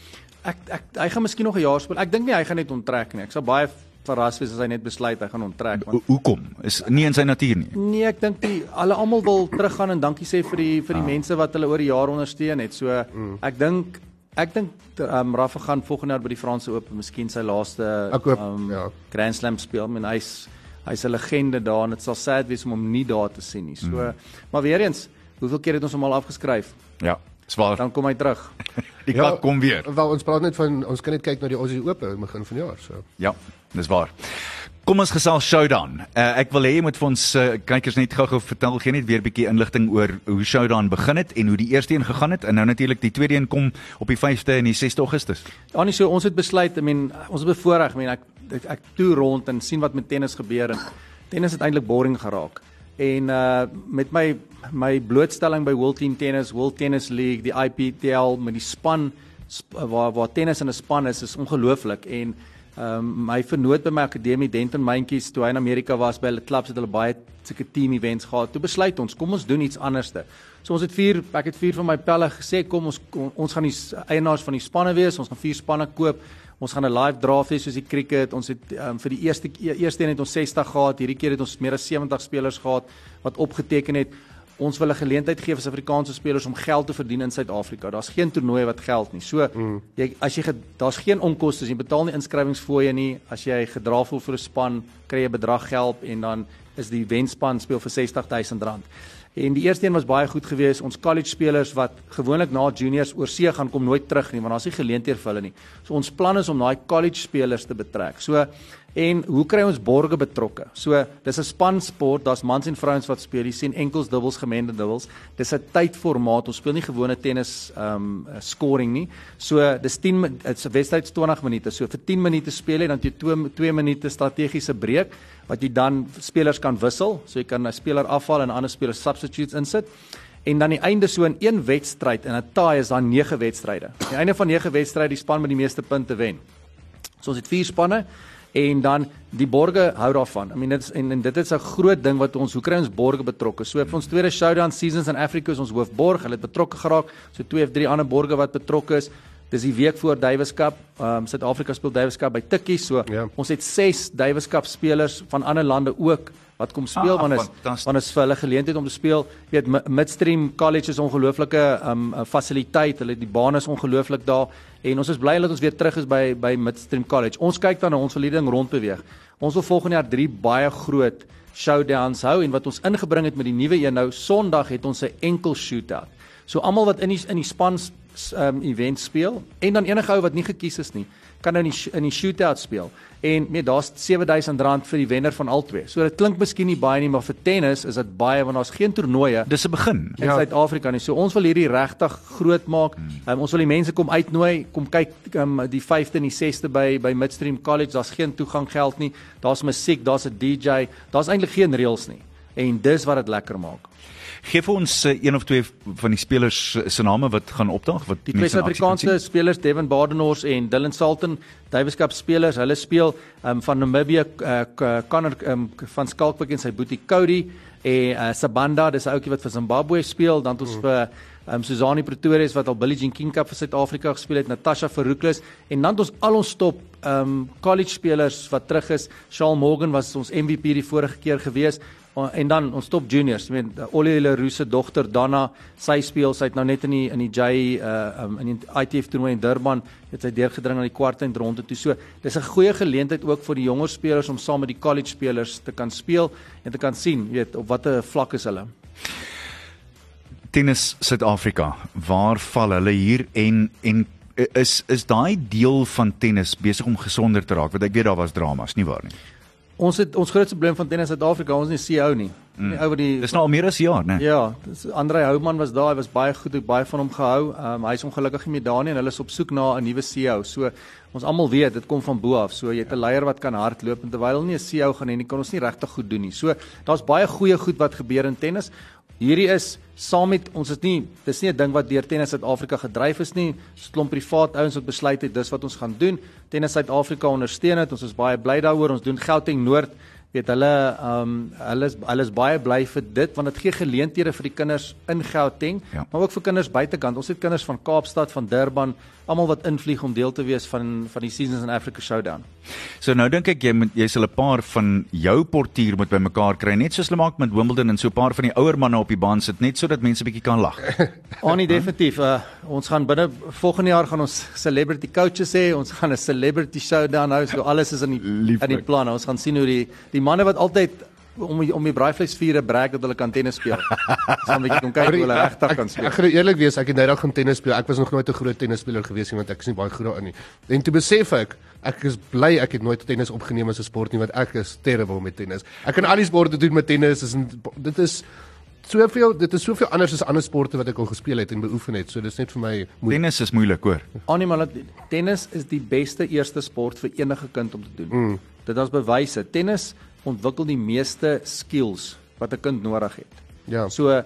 Ek ek hy gaan miskien nog 'n jaar speel. Ek dink nie hy gaan net onttrek nie. Ek sal baie verras wees as hy net besluit hy gaan onttrek want hoekom? Is nie in sy natuur nie. Nee, ek dink die alle almal wil teruggaan en dankie sê vir die vir die ah. mense wat hulle oor die jaar ondersteun het. So mm. ek dink ek dink um, Rafa gaan volgende jaar by die Franse Ope miskien sy laaste hoop, um, ja. Grand Slam speel. Mean, hy's hy's 'n legende daar en dit sal sad wees om hom nie daar te sien nie. So, mm. maar weer eens, hoeveel keer het ons hom al afgeskryf? Ja, swaar. Dan kom hy terug. die ja, kak kom weer. Wel ons praat net van ons kan net kyk na die Aussie Ope begin van jaar, so. Ja, dis waar. Kom ons gesels Showdown. Uh, ek wil hê jy moet vir ons uh, kykers net gou-gou vertel gee net weer 'n bietjie inligting oor hoe Showdown begin het en hoe die eerste een gegaan het en nou natuurlik die tweede een kom op die 5de en die 6de Augustus. Ja, nie so ons het besluit, I mean, ons het bevoorreg, I mean, ek ek, ek toe rond en sien wat met tennis gebeur en tennis het eintlik boring geraak. En uh met my my blootstelling by World Team Tennis, World Tennis League, die IPTL met die span sp waar waar tennis in 'n span is, is ongelooflik en Ehm um, my vernoot by my akademie Denton Myntjies toe hy in Amerika was by hulle klubs het hulle baie sulke team events gehad. Toe besluit ons, kom ons doen iets anderste. So ons het vier ek het vier van my pelle gesê kom ons kom, ons gaan die eienaars van die spanne wees. Ons gaan vier spanne koop. Ons gaan 'n live draft hê soos die cricket. Ons het um, vir die eerste eerste een het ons 60 gehad. Hierdie keer het ons meer as 70 spelers gehad wat opgeteken het. Ons wil 'n geleentheid gee vir Suid-Afrikaanse spelers om geld te verdien in Suid-Afrika. Daar's geen toernooie wat geld nie. So mm. jy as jy daar's geen onkoste, jy betaal nie inskrywingsfooie nie. As jy gedra voel vir 'n span, kry jy 'n bedrag geld en dan is die wenspan speel vir R60000. En die eerste een was baie goed geweest. Ons college spelers wat gewoonlik na juniors oor see gaan kom nooit terug nie, want daar's nie geleenthede vir hulle nie. So ons plan is om daai college spelers te betrek. So En hoe kry ons borge betrokke? So, dis 'n spansport, daar's mans en vrouens wat speel. Jy sien enkels, dubbels, gemengde dubbels. Dis 'n tydformaat. Ons speel nie gewone tennis ehm um, scoring nie. So, dis 10 dit's 'n wedstryd 20 minute. So vir 10 minute speel jy dan jy 2 2 minute strategiese breek wat jy dan spelers kan wissel. So jy kan 'n speler afhaal en 'n ander speler substitutes insit. En dan die einde so in een wedstryd en 'n tie is dan 9 wedstryde. Die einde van 9 wedstryde die span met die meeste punte wen. So ons het 4 spanne en dan die borge hou daarvan. I mean dit is, en, en dit is 'n groot ding wat ons hoe kry ons borge betrokke. So vir ons tweede showdown seasons in Africa is ons hoofborg, hulle het betrokke geraak. So twee of drie ander borge wat betrokke is. Dis die week voor Davis Cup. Ehm um, Suid-Afrika speel Davis Cup by Tikkies. So ja. ons het 6 Davis Cup spelers van ander lande ook wat kom speel ah, want is want is vir hulle geleentheid om te speel. Jy weet Midstream College is ongelooflike um fasiliteit. Hulle die baan is ongelooflik daar en ons is bly dat ons weer terug is by by Midstream College. Ons kyk dan na ons verleding rondbeweeg. Ons wil volgende jaar 3 baie groot showdowns hou en wat ons ingebring het met die nuwe een nou Sondag het ons 'n enkel shootout. So almal wat in die in die span um event speel en dan enige ou wat nie gekies is nie kan nou in die in die shootout speel. En nee, daar's R7000 vir die wenner van albei. So dit klink miskien nie baie nie, maar vir tennis is dit baie want daar's geen toernooie. Dis 'n begin in ja. Suid-Afrika nie. So ons wil hierdie regtig groot maak. Hmm. Um, ons wil die mense kom uitnooi, kom kyk um, die 5de en die 6de by by Midstream College. Daar's geen toegang geld nie. Daar's musiek, daar's 'n DJ. Daar's eintlik geen reëls nie. En dis wat dit lekker maak. Geef vir ons uh, een of twee van die spelers uh, se name wat gaan opdaag wat die twee Suid-Afrikaanse spelers Devin Badenhorst en Dylan Salton, Davis Cup spelers. Hulle speel um, van Namibia uh, Connor um, van Skalkwyk en sy boetie Cody en uh, Sabanda, dis 'n ouetjie wat vir Zimbabwe speel, dan het ons mm. vir um, Susani Pretorius wat al Billie Jean King Cup vir Suid-Afrika gespeel het, Natasha Verhoekles en dan het ons al ons top um college spelers wat terug is. Shaal Morgan was ons MVP die vorige keer gewees en dan ons top juniors, ek meen Ollie Leroux se dogter Dana, sy speel, sy het nou net in die in die J uh um, in die ITF toernooi in Durban, het sy deurgedring aan die kwart en ronde toe. So, dis 'n goeie geleentheid ook vir die jonger spelers om saam met die college spelers te kan speel en te kan sien, weet, op watter vlak is hulle. Tennis Suid-Afrika, waar val hulle hier en en is is daai deel van tennis besig om gesonder te raak? Want ek weet daar was dramas, nie waar nie? Ons het ons grootste probleem van tennis Suid-Afrika, ons nie CEO nie. Mm. Die ou wat die Dis nou al meer as 'n jaar, né? Ja, dis Andrei Houman was daar, hy was baie goed, ek baie van hom gehou. Um, hy is ongelukkig nie meer daar nie en hulle is op soek na 'n nuwe CEO. So ons almal weet dit kom van bo af. So jy het 'n leier wat kan hardloop en terwyl hulle nie 'n CEO gaan hê nie, kan ons nie regtig goed doen nie. So daar's baie goeie goed wat gebeur in tennis. Hierdie is saam met ons is nie dis nie 'n ding wat deur Tennis Suid-Afrika gedryf is nie. Ons klomp privaat ouens wat besluit het dis wat ons gaan doen. Tennis Suid-Afrika ondersteun dit. Ons is baie bly daaroor. Ons doen Gauteng Noord weet hulle ehm um, hulle is hulle is baie bly vir dit want dit gee geleenthede vir die kinders in Gauteng ja. maar ook vir kinders buitekant ons het kinders van Kaapstad van Durban almal wat invlieg om deel te wees van van die Seasons in Africa Showdown. So nou dink ek jy moet jy sal 'n paar van jou portuier moet bymekaar kry net soos hulle maak met Wimbledon en so 'n paar van die ouer manne op die baan sit net sodat mense bietjie kan lag. Annie oh, definitief uh, ons gaan binne volgende jaar gaan ons celebrity coaches hê ons gaan 'n celebrity showdown hou so alles is in die Lieflik. in die plan ons gaan sien hoe die die manne wat altyd om die, om die braaivleisvure brek dat hulle kan tennis speel. Dis dan 'n bietjie kom kyk hoe hulle regtig kan Ek speel. gaan eerlik wees, ek het nou dag gaan tennis speel. Ek was nog nooit 'n groot tennisspeler gewees nie want ek is nie baie goed daarin nie. En toe besef ek, ek is bly ek het nooit tennis opgeneem as 'n sport nie want ek is terrible met tennis. Ek kan al die sporte doen met tennis, is dit is soveel dit is soveel anders as ander sporte wat ek al gespeel het en beoefen het. So dis net vir my moeilik. Tennis is moeilik, hoor. Animal tennis is die beste eerste sport vir enige kind om te doen. Mm. Dit is bewyse. Tennis ontwikkel die meeste skills wat 'n kind nodig het. Ja. So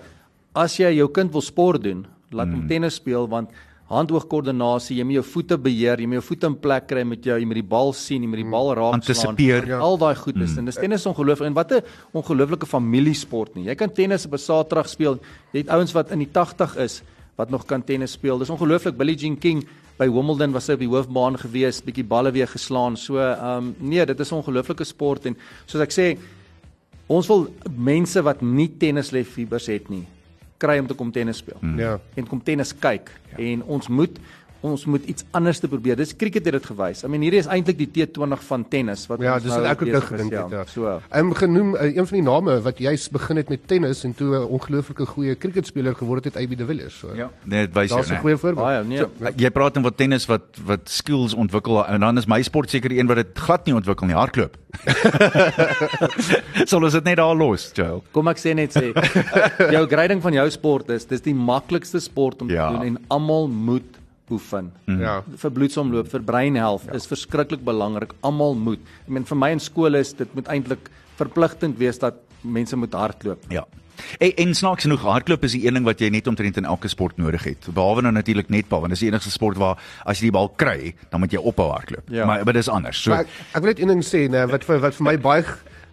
as jy jou kind wil sport doen, laat hom tennis speel want hand-oog-koördinasie, jy moet jou voete beheer, jy moet jou voete in plek kry met jou, jy moet die bal sien, jy moet die bal raak Antisipeer. Ja. Al daai goed is. En dis tennis ongelooflik en wat 'n ongelooflike familiesport nie. Jy kan tennis op 'n Saterdag speel. Jy het ouens wat in die 80 is wat nog kan tennis speel. Dis ongelooflik. Billie Jean King by Wimbledon was sy op die hoofbaan gewees, bietjie balle weer geslaan. So, ehm um, nee, dit is 'n ongelooflike sport en soos ek sê, ons wil mense wat nie tennisliefhebbers het nie, kry om te kom tennis speel. Ja. En kom tennis kyk ja. en ons moet ons moet iets anders te probeer. Dis cricket het dit gewys. I mean hierdie is eintlik die T20 van tennis wat Ja, dis nou wat ek ook nou gedink het. Ja. So. Ehm um, genoem uh, een van die name wat juis begin het met tennis en toe 'n ongelooflike goeie cricketspeler geword het, AB de Villiers. So. Ja, nee, dit wys jou, Daar's 'n nee. goeie voorbeeld. Baie nee. So, jy praat dan wat tennis wat wat skills ontwikkel en dan is my sport seker die een wat dit glad nie ontwikkel nie, hardloop. Sal ons dit net daar los, Joel? Kom ek sê net sê jou grading van jou sport is dis die maklikste sport om Ja. te doen en almal moet oefen. Ja. Vir bloedsomloop, vir breinhelf ja. is verskriklik belangrik. Almal moet. Ek meen vir my in skool is dit moet eintlik verpligtend wees dat mense moet hardloop. Ja. En, en snaaks genoeg, hardloop is die een ding wat jy net omtrent in elke sport nodig het. Behalwe nou natuurlik netbal, want dis die enigste sport waar as jy die bal kry, dan moet jy ophou hardloop. Ja. Maar maar dis anders. So Maar ek, ek wil net een ding sê, nee, wat vir wat vir my baie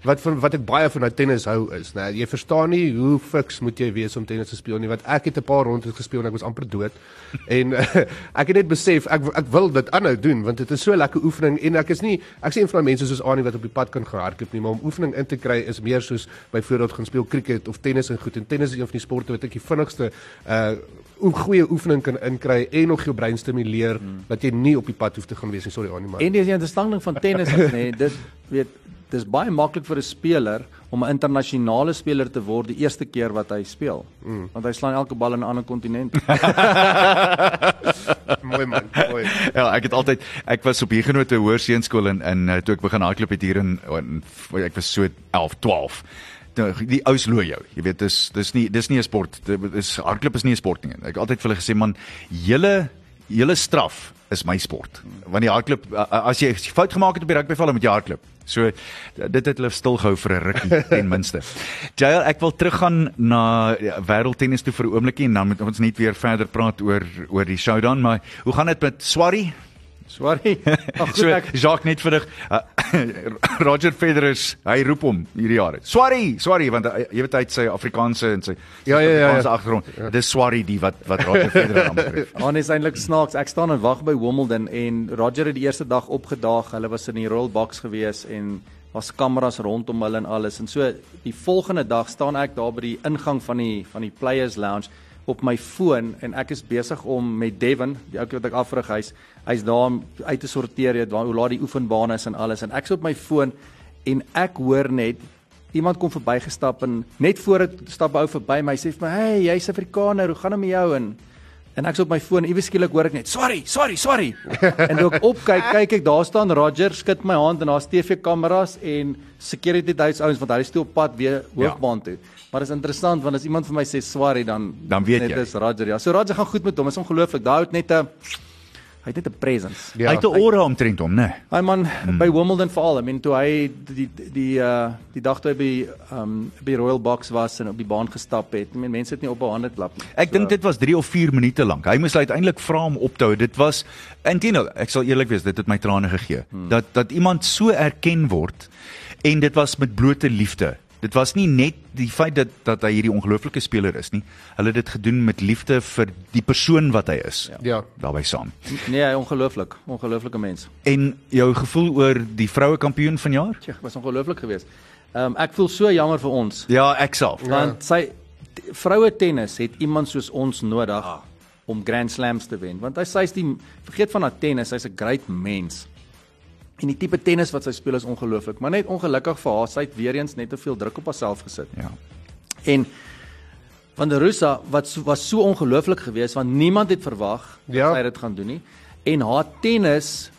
wat van wat ek baie van nou tennis hou is, nee, jy verstaan nie hoe fiks moet jy wees om tennis te speel nie, want ek het 'n paar rondes gespeel en ek was amper dood. en ek het net besef ek ek wil dit aanhou doen want dit is so lekker oefening en ek is nie ek sê een van daai mense soos Annie wat op die pad kan gehardloop nie, maar om oefening in te kry is meer soos byvoorbeeld gaan speel cricket of tennis en goed en tennis is een van die sporte wat ek die vinnigste uh goeie oefening kan inkry en nog jou brein stimuleer hmm. dat jy nie op die pad hoef te gaan wees nie. Sorry Annie, maar En dis die interessante ding van tennis is nê, dit weet dis baie maklik vir 'n speler om 'n internasionale speler te word die eerste keer wat hy speel. Mm. Want hy slaan elke bal in 'n ander kontinent. mooi man, mooi. Ja, ek het altyd ek was op Huguenot Hoërseunskool en uh, toe ek begin hardloop het hier in, in ek was so 11, 12. Nou, die ou slooi jou. Jy weet dis dis nie dis nie 'n sport. Dis hardloop is nie 'n sport nie. Ek het altyd vir hulle gesê man, julle julle straf is my sport. Want die hardloop as jy, fout gemaak het op die rugbyveld moet jy hardloop. So dit het hulle stilgehou vir 'n rukkie ten minste. Jael, ek wil teruggaan na ja, wêreldtennis toe vir 'n oombliekie en dan moet ons net weer verder praat oor oor die showdown, maar hoe gaan dit met Swarry? Sorry. Ag So goed ek Jacques net vinnig uh, Roger Federer hy roep hom hierdie jaar. Swarry, Swarry want hy, jy weet hy het sy Afrikaanse en sy Ja, ja, ja, ja. Afrikaanse agtergrond. Dis Swarry die wat wat Roger Federer aanbetref. Aan is eintlik snaaks. Ek staan en wag by Wimbledon en Roger het die eerste dag opgedaag. Hulle was in die royal box gewees en was kameras rondom hulle en alles. En so die volgende dag staan ek daar by die ingang van die van die players lounge op my foon en ek is besig om met Devin, die ou wat ek afrig hy's hy's daar om uit te sorteer weet waar hoe laat die oefenbane is en alles. En ek's op my foon en ek hoor net iemand kom verbygestap en net voor dit stap ou verby my sê vir my hey jy's Afrikaner hoe gaan dit met jou? En en ek's op my foon iewes skielik hoor ek net sorry sorry sorry. En toe ek opkyk kyk ek daar staan Roger skud my hand en daar's TV kameras en security duits ouens want hulle is toe op pad weer hoofbaan toe. Maar is interessant want as iemand vir my sê sorry dan Dan weet net jy. dis Roger. Ja so Roger gaan goed met hom is ongelooflik. Daai het net 'n hy het net 'n presence Ja. Hy het 'n aura omtrent hom, né? Hy man hmm. by Wimbledon veral, I mean toe hy die die die uh die dag toe hy by um by Royal Box was en op die baan gestap het. I mean mense het nie op 'n hande klap nie. Ek dink dit was 3 of 4 minute lank. Hy moes uiteindelik vra om op te hou. Dit was intendeel, ek sal eerlik wees, dit het my trane gegee. Hmm. Dat dat iemand so erken word en dit was met blote liefde. Dit was nie net die feit dat dat hy hierdie ongelooflike speler is nie. Hulle het dit gedoen met liefde vir die persoon wat hy is. Ja. Daarbey saam. Nee, hy ongelooflik, ongelooflike mens. En jou gevoel oor die vroue kampioen vanjaar? Tjie, was ongelooflik geweest. Um ek voel so jammer vir ons Ja, ek self. want sy vroue tennis het iemand soos ons nodig om Grand Slams te wen. Want hy sy's die vergeet van haar tennis, hy's 'n great mens. En die tipe tennis wat sy speel is ongelooflik, maar net ongelukkig vir haar, sy het weer eens net te veel druk op haarself gesit. Ja. En van der Rosa wat so, was so ongelooflik geweest want niemand het verwag Ja. dat sy dit gaan doen nie. En haar tennis,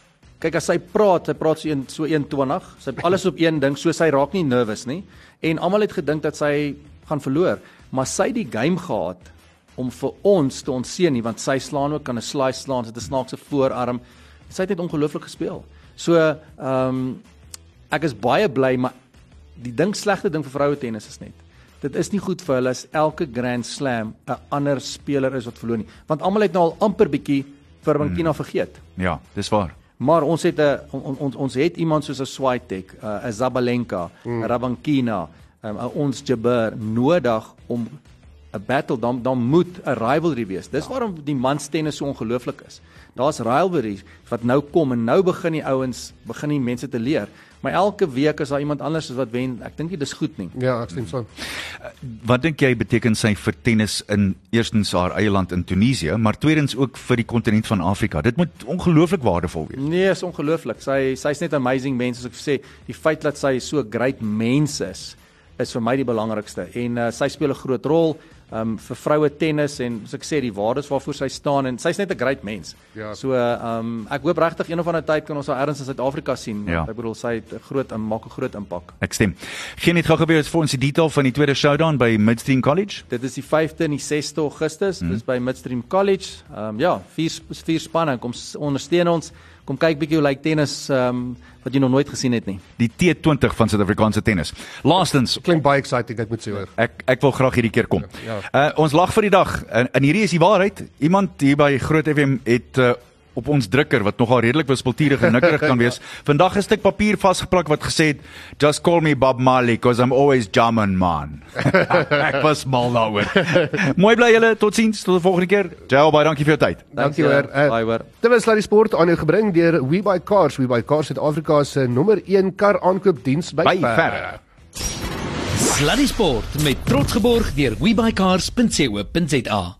kyk as sy praat, sy praat so een so 120, sy het alles op een ding, so sy raak nie nervus nie. En almal het gedink dat sy gaan verloor, maar sy het die game gehad om vir ons te ontseën nie want sy slaan ook kan 'n slice slaan, sy het 'n snaakse voorarm. Sy het net ongelooflik gespeel. So, ehm um, ek is baie bly, maar die ding slegte ding vir vroue tennis is net dit is nie goed vir hulle as elke Grand Slam 'n ander speler is wat verloor nie, want almal het nou al amper bietjie vir Bankina hmm. vergeet. Ja, dis waar. Maar ons het 'n on, on, ons het iemand soos 'n Swiatek, 'n uh, Zabalenka, 'n mm. Rabankina, um, ons Jabber nodig om 'n battle dan dan moet 'n rivalry wees. Dis ja. waarom die mans tennis so ongelooflik is. Daar's rivalries wat nou kom en nou begin die ouens begin die mense te leer. Maar elke week as daar iemand anders is wat wen, ek dink nie dis goed nie. Ja, ek stem saam. Wat dink jy beteken sy vir tennis in eerstens haar eie land in Tunesië, maar tweedens ook vir die kontinent van Afrika? Dit moet ongelooflik waardevol wees. Nee, is ongelooflik. Sy sy's net amazing mens soos ek sê. Die feit dat sy so great mens is, is vir my die belangrikste en uh, sy speel 'n groot rol um vir vroue tennis en soos ek sê die waardes waarvoor sy staan en sy's net 'n great mens. Ja. So um ek hoop regtig een of ander tyd kan ons haar ergens in Suid-Afrika sien. Ja. Ek bedoel sy het 'n groot maak 'n groot impak. Ek stem. Geen net gou-gou weer vir ons die detail van die tweede showdown by Midstream College. Dit is die 5de en die 6de Augustus. Hmm. Dis by Midstream College. Um ja, vier vier spanne kom ondersteun ons. Kom kyk bietjie hoe lyk tennis um wat jy nog nooit gesien het nie. Die T20 van Suid-Afrikaanse tennis. Laastens, Klink baie exciting, ek moet sê hoor. Ek ek wil graag hierdie keer kom. Ja. Uh ons lag vir die dag. En, en hierdie is die waarheid. Iemand hier by Groot FM het uh op ons drukker wat nogal redelik wispelturig en nikkerig kan wees. Vandag 'n stuk papier vasgeplak wat gesê het just call me Bob Marley because I'm always jamming man. ek was mal daaroor. Mooi bly julle. Totsiens tot die volgende keer. Ciao, baie dankie vir jou tyd. Dankie hoor. Uh, Bye hoor. Dit was die sport aan jou gebring deur WeBuy Cars. WeBuy Cars Suid-Afrika se nommer 1 kar aankoopdiens by, By Ver. verre. Sluddy Sport met trots geborg deur webycars.co.za.